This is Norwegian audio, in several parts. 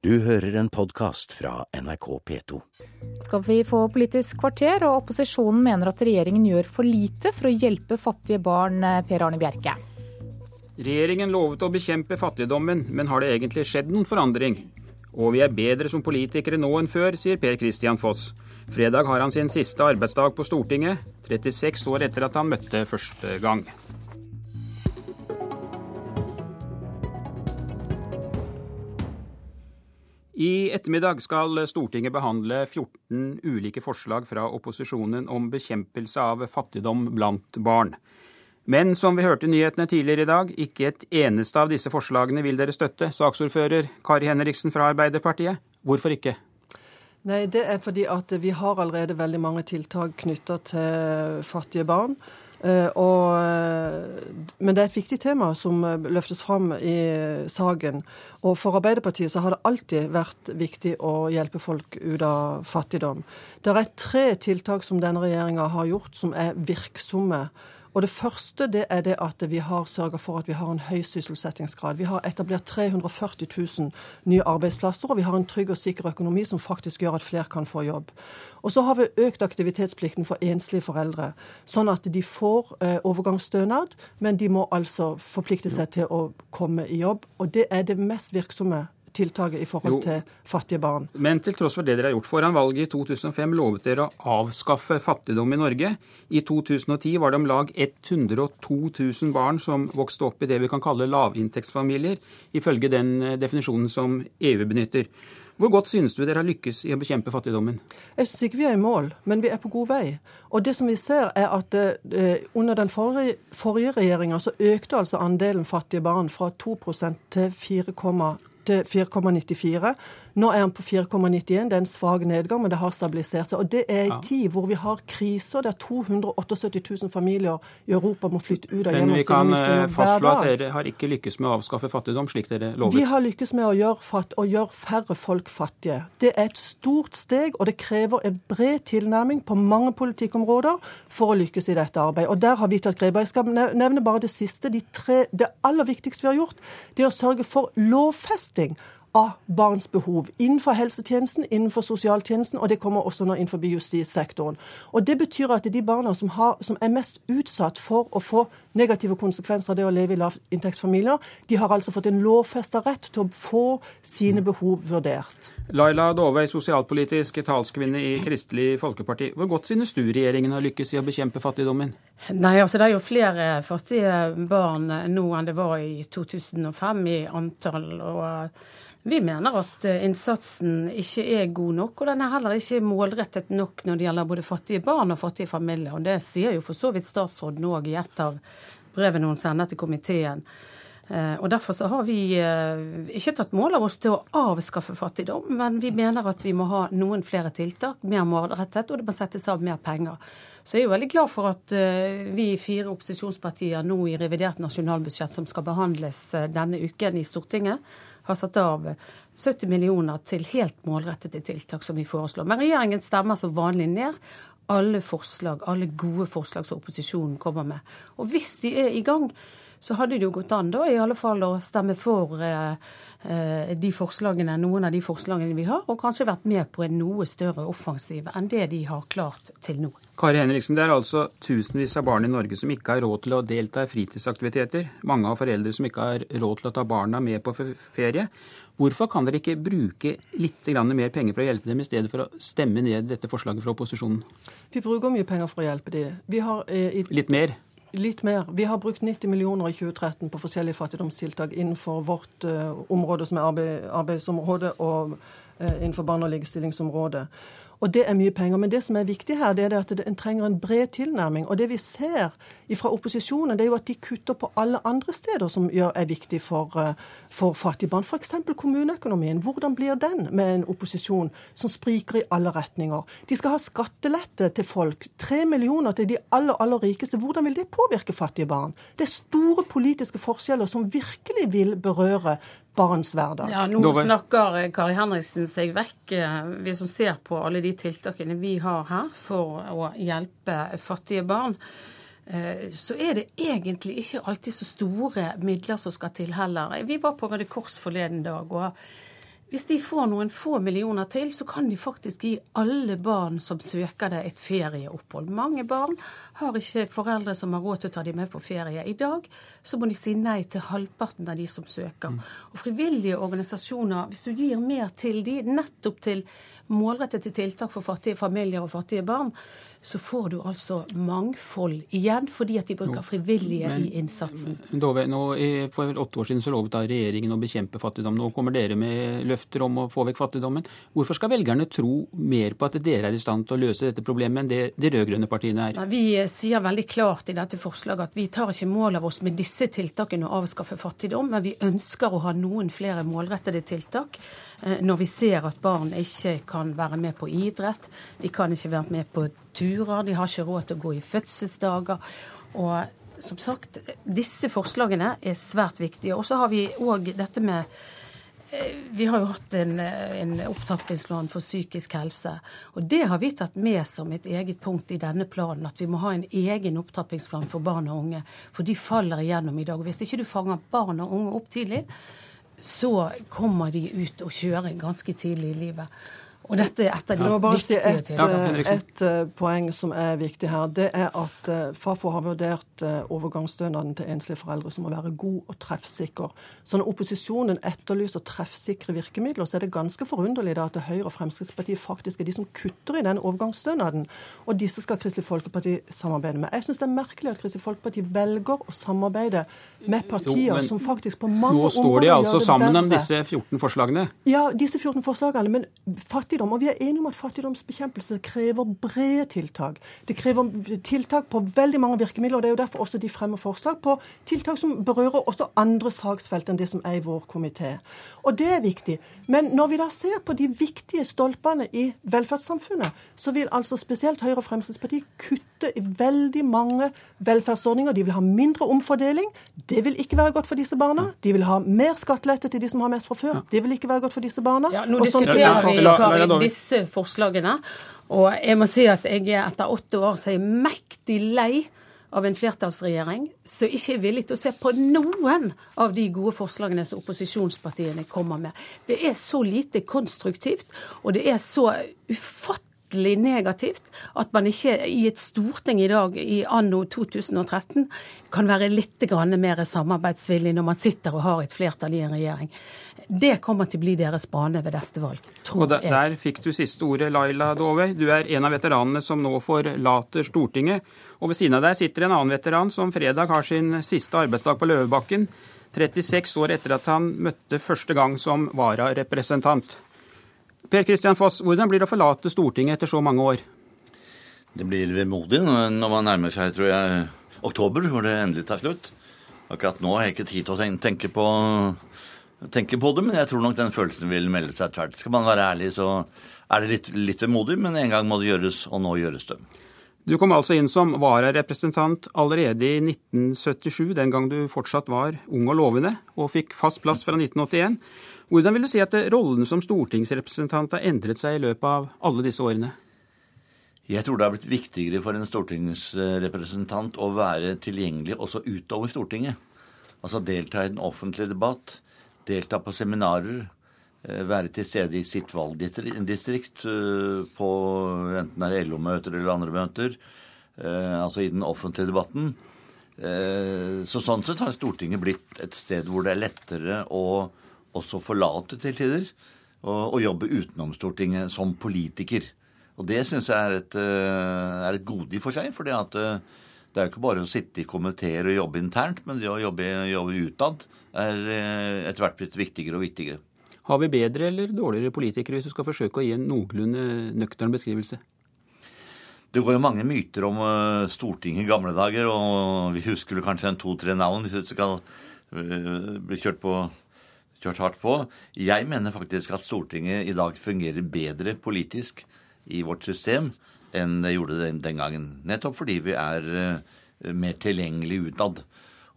Du hører en podkast fra NRK P2. Skal vi få Politisk kvarter, og opposisjonen mener at regjeringen gjør for lite for å hjelpe fattige barn, Per Arne Bjerke. Regjeringen lovet å bekjempe fattigdommen, men har det egentlig skjedd noen forandring? Og vi er bedre som politikere nå enn før, sier Per Christian Foss. Fredag har han sin siste arbeidsdag på Stortinget, 36 år etter at han møtte første gang. I ettermiddag skal Stortinget behandle 14 ulike forslag fra opposisjonen om bekjempelse av fattigdom blant barn. Men som vi hørte i nyhetene tidligere i dag, ikke et eneste av disse forslagene vil dere støtte. Saksordfører Kari Henriksen fra Arbeiderpartiet, hvorfor ikke? Nei, Det er fordi at vi har allerede veldig mange tiltak knytta til fattige barn. Uh, og, men det er et viktig tema som løftes fram i saken. Og for Arbeiderpartiet så har det alltid vært viktig å hjelpe folk ut av fattigdom. Det er tre tiltak som denne regjeringa har gjort som er virksomme. Og Det første det er det at vi har sørga for at vi har en høy sysselsettingsgrad. Vi har etablert 340 000 nye arbeidsplasser, og vi har en trygg og sikker økonomi som faktisk gjør at flere kan få jobb. Og så har vi økt aktivitetsplikten for enslige foreldre, sånn at de får eh, overgangsstønad, men de må altså forplikte seg til å komme i jobb. Og det er det mest virksomme tiltaket i forhold jo, til fattige barn. Men til tross for det dere har gjort foran valget i 2005, lovet dere å avskaffe fattigdom i Norge. I 2010 var det om lag 102 000 barn som vokste opp i det vi kan kalle lavinntektsfamilier, ifølge den eh, definisjonen som EU benytter. Hvor godt synes du dere har lykkes i å bekjempe fattigdommen? Jeg synes ikke vi er i mål, men vi er på god vei. Og det som vi ser er at eh, Under den forrige, forrige regjeringa så økte altså andelen fattige barn fra 2% til 4,2 til 4,94. Nå er han på 4,91. Det er en svak nedgang, men det har stabilisert seg. Og det er en ja. tid hvor vi har kriser der 278 000 familier i Europa må flytte ut av hjemmet. Men vi kan eh, fastslå at dere har ikke lykkes med å avskaffe fattigdom, slik dere lovet? Vi har lykkes med å gjøre, fatt, å gjøre færre folk fattige. Det er et stort steg, og det krever en bred tilnærming på mange politikkområder for å lykkes i dette arbeidet. Og der har vi tatt grep. Jeg skal nevne bare det siste. De tre, det aller viktigste vi har gjort, det er å sørge for lovfesting testing av barns behov innenfor helsetjenesten, innenfor sosialtjenesten, og det kommer også nå innenfor justissektoren. Og Det betyr at de barna som, har, som, er mest utsatt for å få negative konsekvenser av det å leve i lavinntektsfamilier, de har altså fått en lovfesta rett til å få sine behov vurdert. Laila Dovøy, sosialpolitisk talskvinne i Kristelig Folkeparti. Hvor godt synes du regjeringen har lykkes i å bekjempe fattigdommen? Nei, altså Det er jo flere fattige barn nå enn det var i 2005 i antall. og vi mener at eh, innsatsen ikke er god nok, og den er heller ikke målrettet nok når det gjelder både fattige barn og fattige familier. Og det sier jo for så vidt statsråden òg i et av brevene hun sender til komiteen. Eh, og Derfor så har vi eh, ikke tatt mål av oss til å avskaffe fattigdom, men vi mener at vi må ha noen flere tiltak, mer målrettet, og det må settes av mer penger. Så jeg er jo veldig glad for at vi fire opposisjonspartier nå i revidert nasjonalbudsjett, som skal behandles denne uken i Stortinget, har satt av 70 millioner til helt målrettede tiltak som vi foreslår. Men regjeringen stemmer som vanlig ned alle forslag, alle gode forslag som opposisjonen kommer med. Og hvis de er i gang, så hadde det jo gått an da i alle fall å stemme for eh, eh, de forslagene, noen av de forslagene vi har, og kanskje vært med på en noe større offensiv enn det de har klart til nå. Kari Henriksen, det er altså tusenvis av barn i Norge som ikke har råd til å delta i fritidsaktiviteter. Mange har foreldre som ikke har råd til å ta barna med på ferie. Hvorfor kan dere ikke bruke litt mer penger for å hjelpe dem, i stedet for å stemme ned dette forslaget fra opposisjonen? Vi bruker mye penger for å hjelpe dem. Har, eh, i... Litt mer? Litt mer. Vi har brukt 90 millioner i 2013 på forskjellige fattigdomstiltak innenfor vårt uh, område, som er arbeid, arbeidsområdet, og uh, innenfor barne- og likestillingsområdet. Og det er mye penger. Men det som er viktig her, det er at en trenger en bred tilnærming. Og det vi ser fra opposisjonen, det er jo at de kutter på alle andre steder som er viktig for, eh, for fattige barn. F.eks. kommuneøkonomien. Hvordan blir den med en opposisjon som spriker i alle retninger? De skal ha skattelette til folk. Tre millioner til de aller, aller rikeste. Hvordan vil det påvirke fattige barn? Det er store politiske forskjeller som virkelig vil berøre barns hverdag. Ja, Nå snakker Kari Henriksen seg vekk. vi hvis hun ser på alle de tiltakene vi har her for å hjelpe fattige barn, eh, så er det egentlig ikke alltid så store midler som skal til heller. Vi var på Røde Kors forleden dag. og hvis de får noen få millioner til, så kan de faktisk gi alle barn som søker det, et ferieopphold. Mange barn har ikke foreldre som har råd til å ta dem med på ferie. I dag så må de si nei til halvparten av de som søker. Mm. Og frivillige organisasjoner, hvis du gir mer til de, nettopp til målrettede tiltak for fattige familier og fattige barn, så får du altså mangfold igjen, fordi at de bruker frivillige Men, i innsatsen. Dove, nå, for åtte år siden så lovet da regjeringen å bekjempe fattigdom. Nå kommer dere med løfter om å få vekk fattigdommen. Hvorfor skal velgerne tro mer på at dere er i stand til å løse dette problemet enn det de rød-grønne partiene er? Vi sier veldig klart i dette forslaget at vi tar ikke mål av oss med disse tiltakene å avskaffe fattigdom, men vi ønsker å ha noen flere målrettede tiltak eh, når vi ser at barn ikke kan være med på idrett, de kan ikke være med på turer, de har ikke råd til å gå i fødselsdager. Og som sagt, disse forslagene er svært viktige. Og så har vi òg dette med eh, vi har jo hatt en, en opptrappingsplan for psykisk helse. Og det har vi tatt med som et eget punkt i denne planen. At vi må ha en egen opptrappingsplan for barn og unge. For de faller igjennom i dag. Og hvis ikke du fanger barn og unge opp tidlig, så kommer de ut og kjører ganske tidlig i livet. Og dette er et av de ja. viktige et, tiltakene. Et uh, poeng som er viktig her, det er at uh, Fafo har vurdert uh, overgangsstønaden til enslige foreldre som må være god og treffsikker. Så når opposisjonen etterlyser treffsikre virkemidler, så er det ganske forunderlig da at Høyre og Fremskrittspartiet faktisk er de som kutter i den overgangsstønaden. Og disse skal Kristelig Folkeparti samarbeide med. Jeg syns det er merkelig at Kristelig Folkeparti velger å samarbeide med partier jo, som faktisk på mange områder gjør det verre. Nå står de altså sammen om disse 14 forslagene? Ja, disse 14 forslagene. Men fattigdom fattigdom. Og vi er enige om at fattigdomsbekjempelse krever brede tiltak. Det krever tiltak på veldig mange virkemidler. og Det er jo derfor også de fremmer forslag på tiltak som berører også andre saksfelt enn det som er i vår komité. Og det er viktig. Men når vi da ser på de viktige stolpene i velferdssamfunnet, så vil altså spesielt Høyre og Fremskrittspartiet kutte i veldig mange velferdsordninger. De vil ha mindre omfordeling. Det vil ikke være godt for disse barna. De vil ha mer skattelette til de som har mest fra før. Det vil ikke være godt for disse barna. Ja, nå diskuterer vi, Disse forslagene. Og jeg må si at jeg er etter åtte år så er jeg mektig lei av en flertallsregjering som ikke er villig til å se på noen av de gode forslagene som opposisjonspartiene kommer med. Det er så lite konstruktivt, og det er så ufattelig ufattelig negativt at man ikke i et storting i dag, i anno 2013, kan være litt mer samarbeidsvillig når man sitter og har et flertall i en regjering. Det kommer til å bli deres bane ved neste valg, tror og der, jeg. Der fikk du siste ordet, Laila Dovøy. Du er en av veteranene som nå forlater Stortinget. Og ved siden av deg sitter en annen veteran som fredag har sin siste arbeidsdag på Løvebakken. 36 år etter at han møtte første gang som vararepresentant. Per Kristian Foss, hvordan blir det å forlate Stortinget etter så mange år? Det blir vemodig når man nærmer seg, tror jeg, oktober, hvor det endelig tar slutt. Akkurat nå har jeg ikke tid til å tenke på, tenke på det, men jeg tror nok den følelsen vil melde seg tvert. Skal man være ærlig, så er det litt, litt vemodig, men en gang må det gjøres, og nå gjøres det. Du kom altså inn som vararepresentant allerede i 1977, den gang du fortsatt var ung og lovende, og fikk fast plass fra 1981. Hvordan vil du si at rollen som stortingsrepresentant har endret seg i løpet av alle disse årene? Jeg tror det har blitt viktigere for en stortingsrepresentant å være tilgjengelig også utover Stortinget. Altså delta i den offentlige debatt, delta på seminarer, være til stede i sitt valgdistrikt eh, på enten det er LO-møter eller andre møter, eh, altså i den offentlige debatten. Så sånn sett har Stortinget blitt et sted hvor det er lettere å også forlate til tider og, jobbe utenom Stortinget som politiker. Og det syns jeg er et, eh, er et gode i for seg. For eh, det er jo ikke bare å sitte i komiteer og jobbe internt, men det å jobbe, jobbe utad er eh, etter hvert blitt viktigere og viktigere. Har vi bedre eller dårligere politikere, hvis du skal forsøke å gi en noenlunde nøktern beskrivelse? Det går jo mange myter om Stortinget i gamle dager, og vi husker kanskje en to-tre navn hvis du skal bli kjørt på kjørt hardt på. Jeg mener faktisk at Stortinget i dag fungerer bedre politisk i vårt system enn det gjorde den, den gangen. Nettopp fordi vi er uh, mer tilgjengelig utad.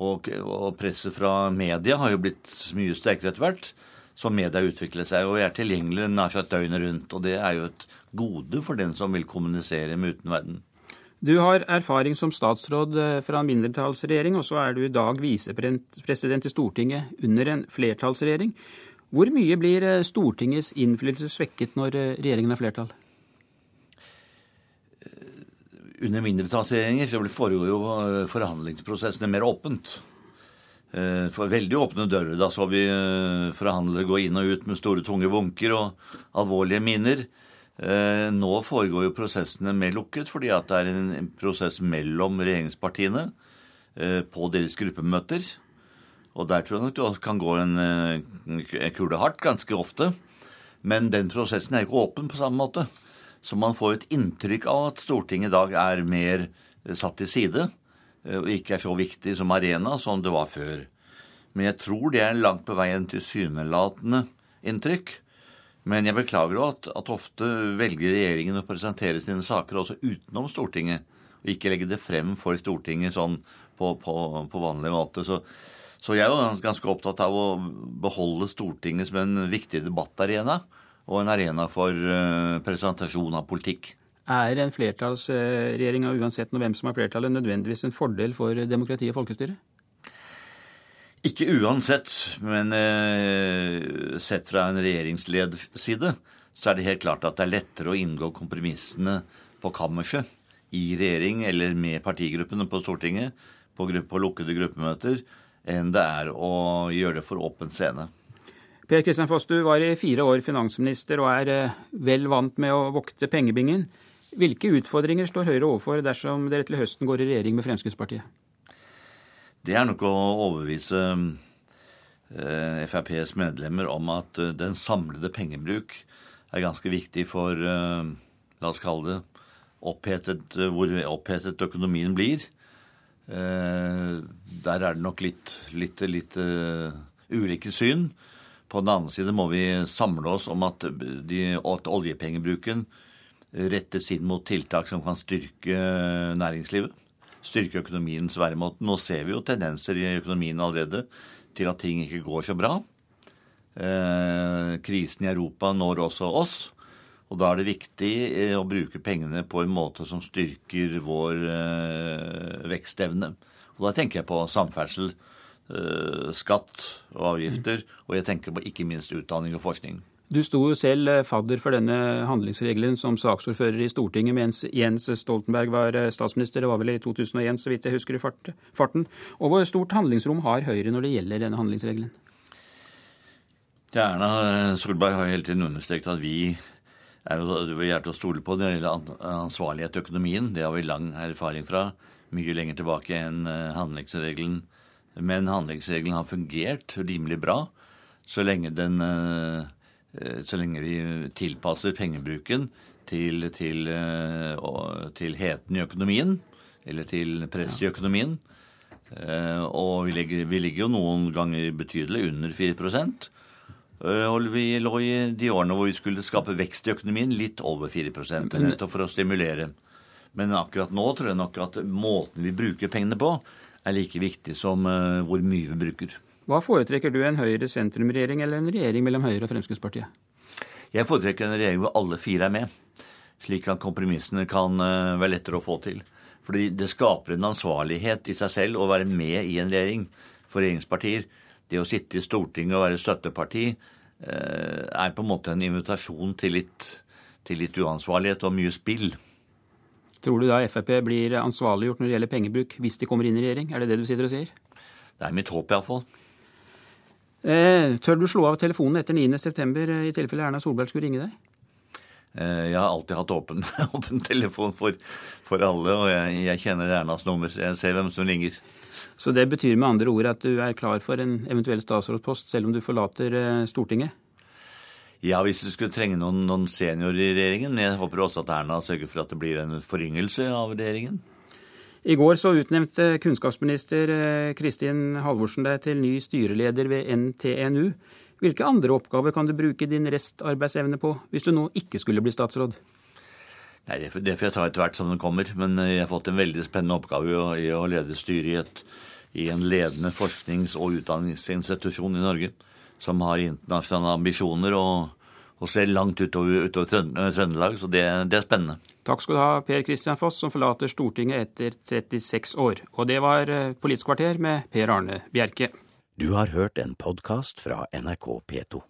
Og, og, presset fra media har jo blitt mye sterkere etter hvert. Så media utvikler seg, og er tilgjengelige nær sagt døgnet rundt. Og det er jo et gode for den som vil kommunisere med utenverden. Du har erfaring som statsråd eh, fra en mindretallsregjering, og så er du i dag visepresident i Stortinget under en flertallsregjering. Hvor mye blir eh, Stortingets innflytelse svekket når eh, regjeringen har flertall? Under mindretallsregjeringer så foregår jo forhandlingsprosessene mer åpent. For veldig åpne dører. Da så vi forhandlere gå inn og ut med store, tunge bunker og alvorlige minner. Nå foregår jo prosessene mer lukket, fordi at det er en prosess mellom regjeringspartiene på deres gruppemøter. Og der tror jeg nok det kan gå en, en kule hardt ganske ofte. Men den prosessen er ikke åpen på samme måte. Så man får et inntrykk av at Stortinget i dag er mer satt til side eh, og ikke er så viktig som arena som det var før. Men jeg tror det er langt på vei en tilsynelatende inntrykk. Men jeg beklager at, at ofte velger regjeringen å presentere sine saker også utenom Stortinget, og ikke legge det frem for Stortinget sånn på, på, på vanlig måte. Så så jeg er jo ganske opptatt av å beholde Stortinget som en viktig debattarena, og en arena for uh, presentasjon av politikk. Er en flertallsregjering, uansett hvem som har flertallet, nødvendigvis en fordel for demokrati og folkestyre? Ikke uansett, men eh, sett fra en regjeringsleders side, så er det helt klart at det er lettere å inngå kompromissene på kammerset i regjering eller med partigruppene på Stortinget på, på lukkede gruppemøter enn det er å gjøre det for åpen scene. Per Kristian Foss, du var i fire år finansminister og er eh, vel vant med å vokte pengebingen. Hvilke utfordringer står Høyre overfor dersom dere til høsten går i regjering med Fremskrittspartiet? Det er nok å overbevise eh, FrPs medlemmer om at eh, den samlede pengebruk er ganske viktig for, la oss kalle det, opphetet, hvor opphetet økonomien blir. Eh, der er det nok litt, litt, litt ulike syn. På den annen side må vi samle oss om at, de, at oljepengebruken rettes inn mot tiltak som kan styrke næringslivet. Styrke økonomiens væremåte. Nå ser vi jo tendenser i økonomien allerede til at ting ikke går så bra. Eh, krisen i Europa når også oss. Og da er det viktig eh, å bruke pengene på en måte som styrker vår eh, vekstevne. Og da tenker jeg på samferdsel, eh, skatt og avgifter, og jeg tenker på ikke minst utdanning og forskning. Du sto jo selv fadder for denne handlingsregelen som saksordfører i Stortinget mens Jens Stoltenberg var statsminister. Det var vel i 2001, så vidt jeg husker i farten. Og hvor stort handlingsrom har Høyre når det gjelder denne handlingsregelen? Erna Solberg har hele tiden understreket at vi er vi er å stole på når det gjelder ansvarlighet i økonomien. Det har vi lang erfaring fra, mye lenger tilbake enn eh, handlingsregelen. Men handlingsregelen har fungert rimelig bra så lenge, den, eh, eh, så lenge vi tilpasser pengebruken til, til, til heten i økonomien, eller til press i økonomien. Og vi ligger, vi ligger jo noen ganger betydelig under 4 Eh, og vi lå i de årene hvor vi skulle skape vekst i økonomien, litt over 4% nettopp for å stimulere. Men akkurat nå tror jeg nok at måten vi bruker pengene på, er like viktig som hvor mye vi bruker. Hva foretrekker du, en Høyre-sentrumregjering eller en regjering mellom Høyre og Fremskrittspartiet? Jeg foretrekker en regjering hvor alle fire er med, slik at kompromissene kan uh, være lettere å få til. Fordi det skaper en ansvarlighet i seg selv å være med i en regjering for regjeringspartier det å sitte i Stortinget og være støtteparti eh, er på en måte en invitasjon til litt, til litt uansvarlighet og mye spill. Tror du da Frp blir ansvarliggjort når det gjelder pengebruk, hvis de kommer inn i regjering? Er det det du sitter og sier? Det er mitt håp, iallfall. Eh, tør du slå av telefonen etter 9.9. Eh, i tilfelle Erna Solberg skulle ringe deg? Eh, jeg har alltid hatt åpen, åpen telefon for, for, alle, og jeg, jeg kjenner Ernas nummer, så jeg ser hvem som ringer. Så det betyr med andre ord at du er klar for en eventuell statsrådspost selv om du forlater eh, Stortinget? Ja, hvis du skulle trenge noen, noen seniorer i regjeringen. Jeg håper også at Erna sørger for at det blir en foryngelse av regjeringen. I går så utnevnte kunnskapsminister eh, Kristin Halvorsen deg til ny styreleder ved NTNU. Hvilke andre oppgaver kan du bruke din restarbeidsevne på, hvis du nå ikke skulle bli statsråd? Nei, Det får jeg ta etter hvert som den kommer. Men eh, jeg har fått en veldig spennende oppgave i å, lede styret i, et, i en ledende forsknings- og utdanningsinstitusjon i Norge som har internasjonale ambisjoner og, og ser langt utover, utover Trøndelag. Så det, det, er spennende. Takk skal du ha, Per Kristian Foss, som forlater Stortinget etter 36 år. Og det var eh, Politisk kvarter med Per Arne Bjerke. Du har hørt en podkast fra NRK P2.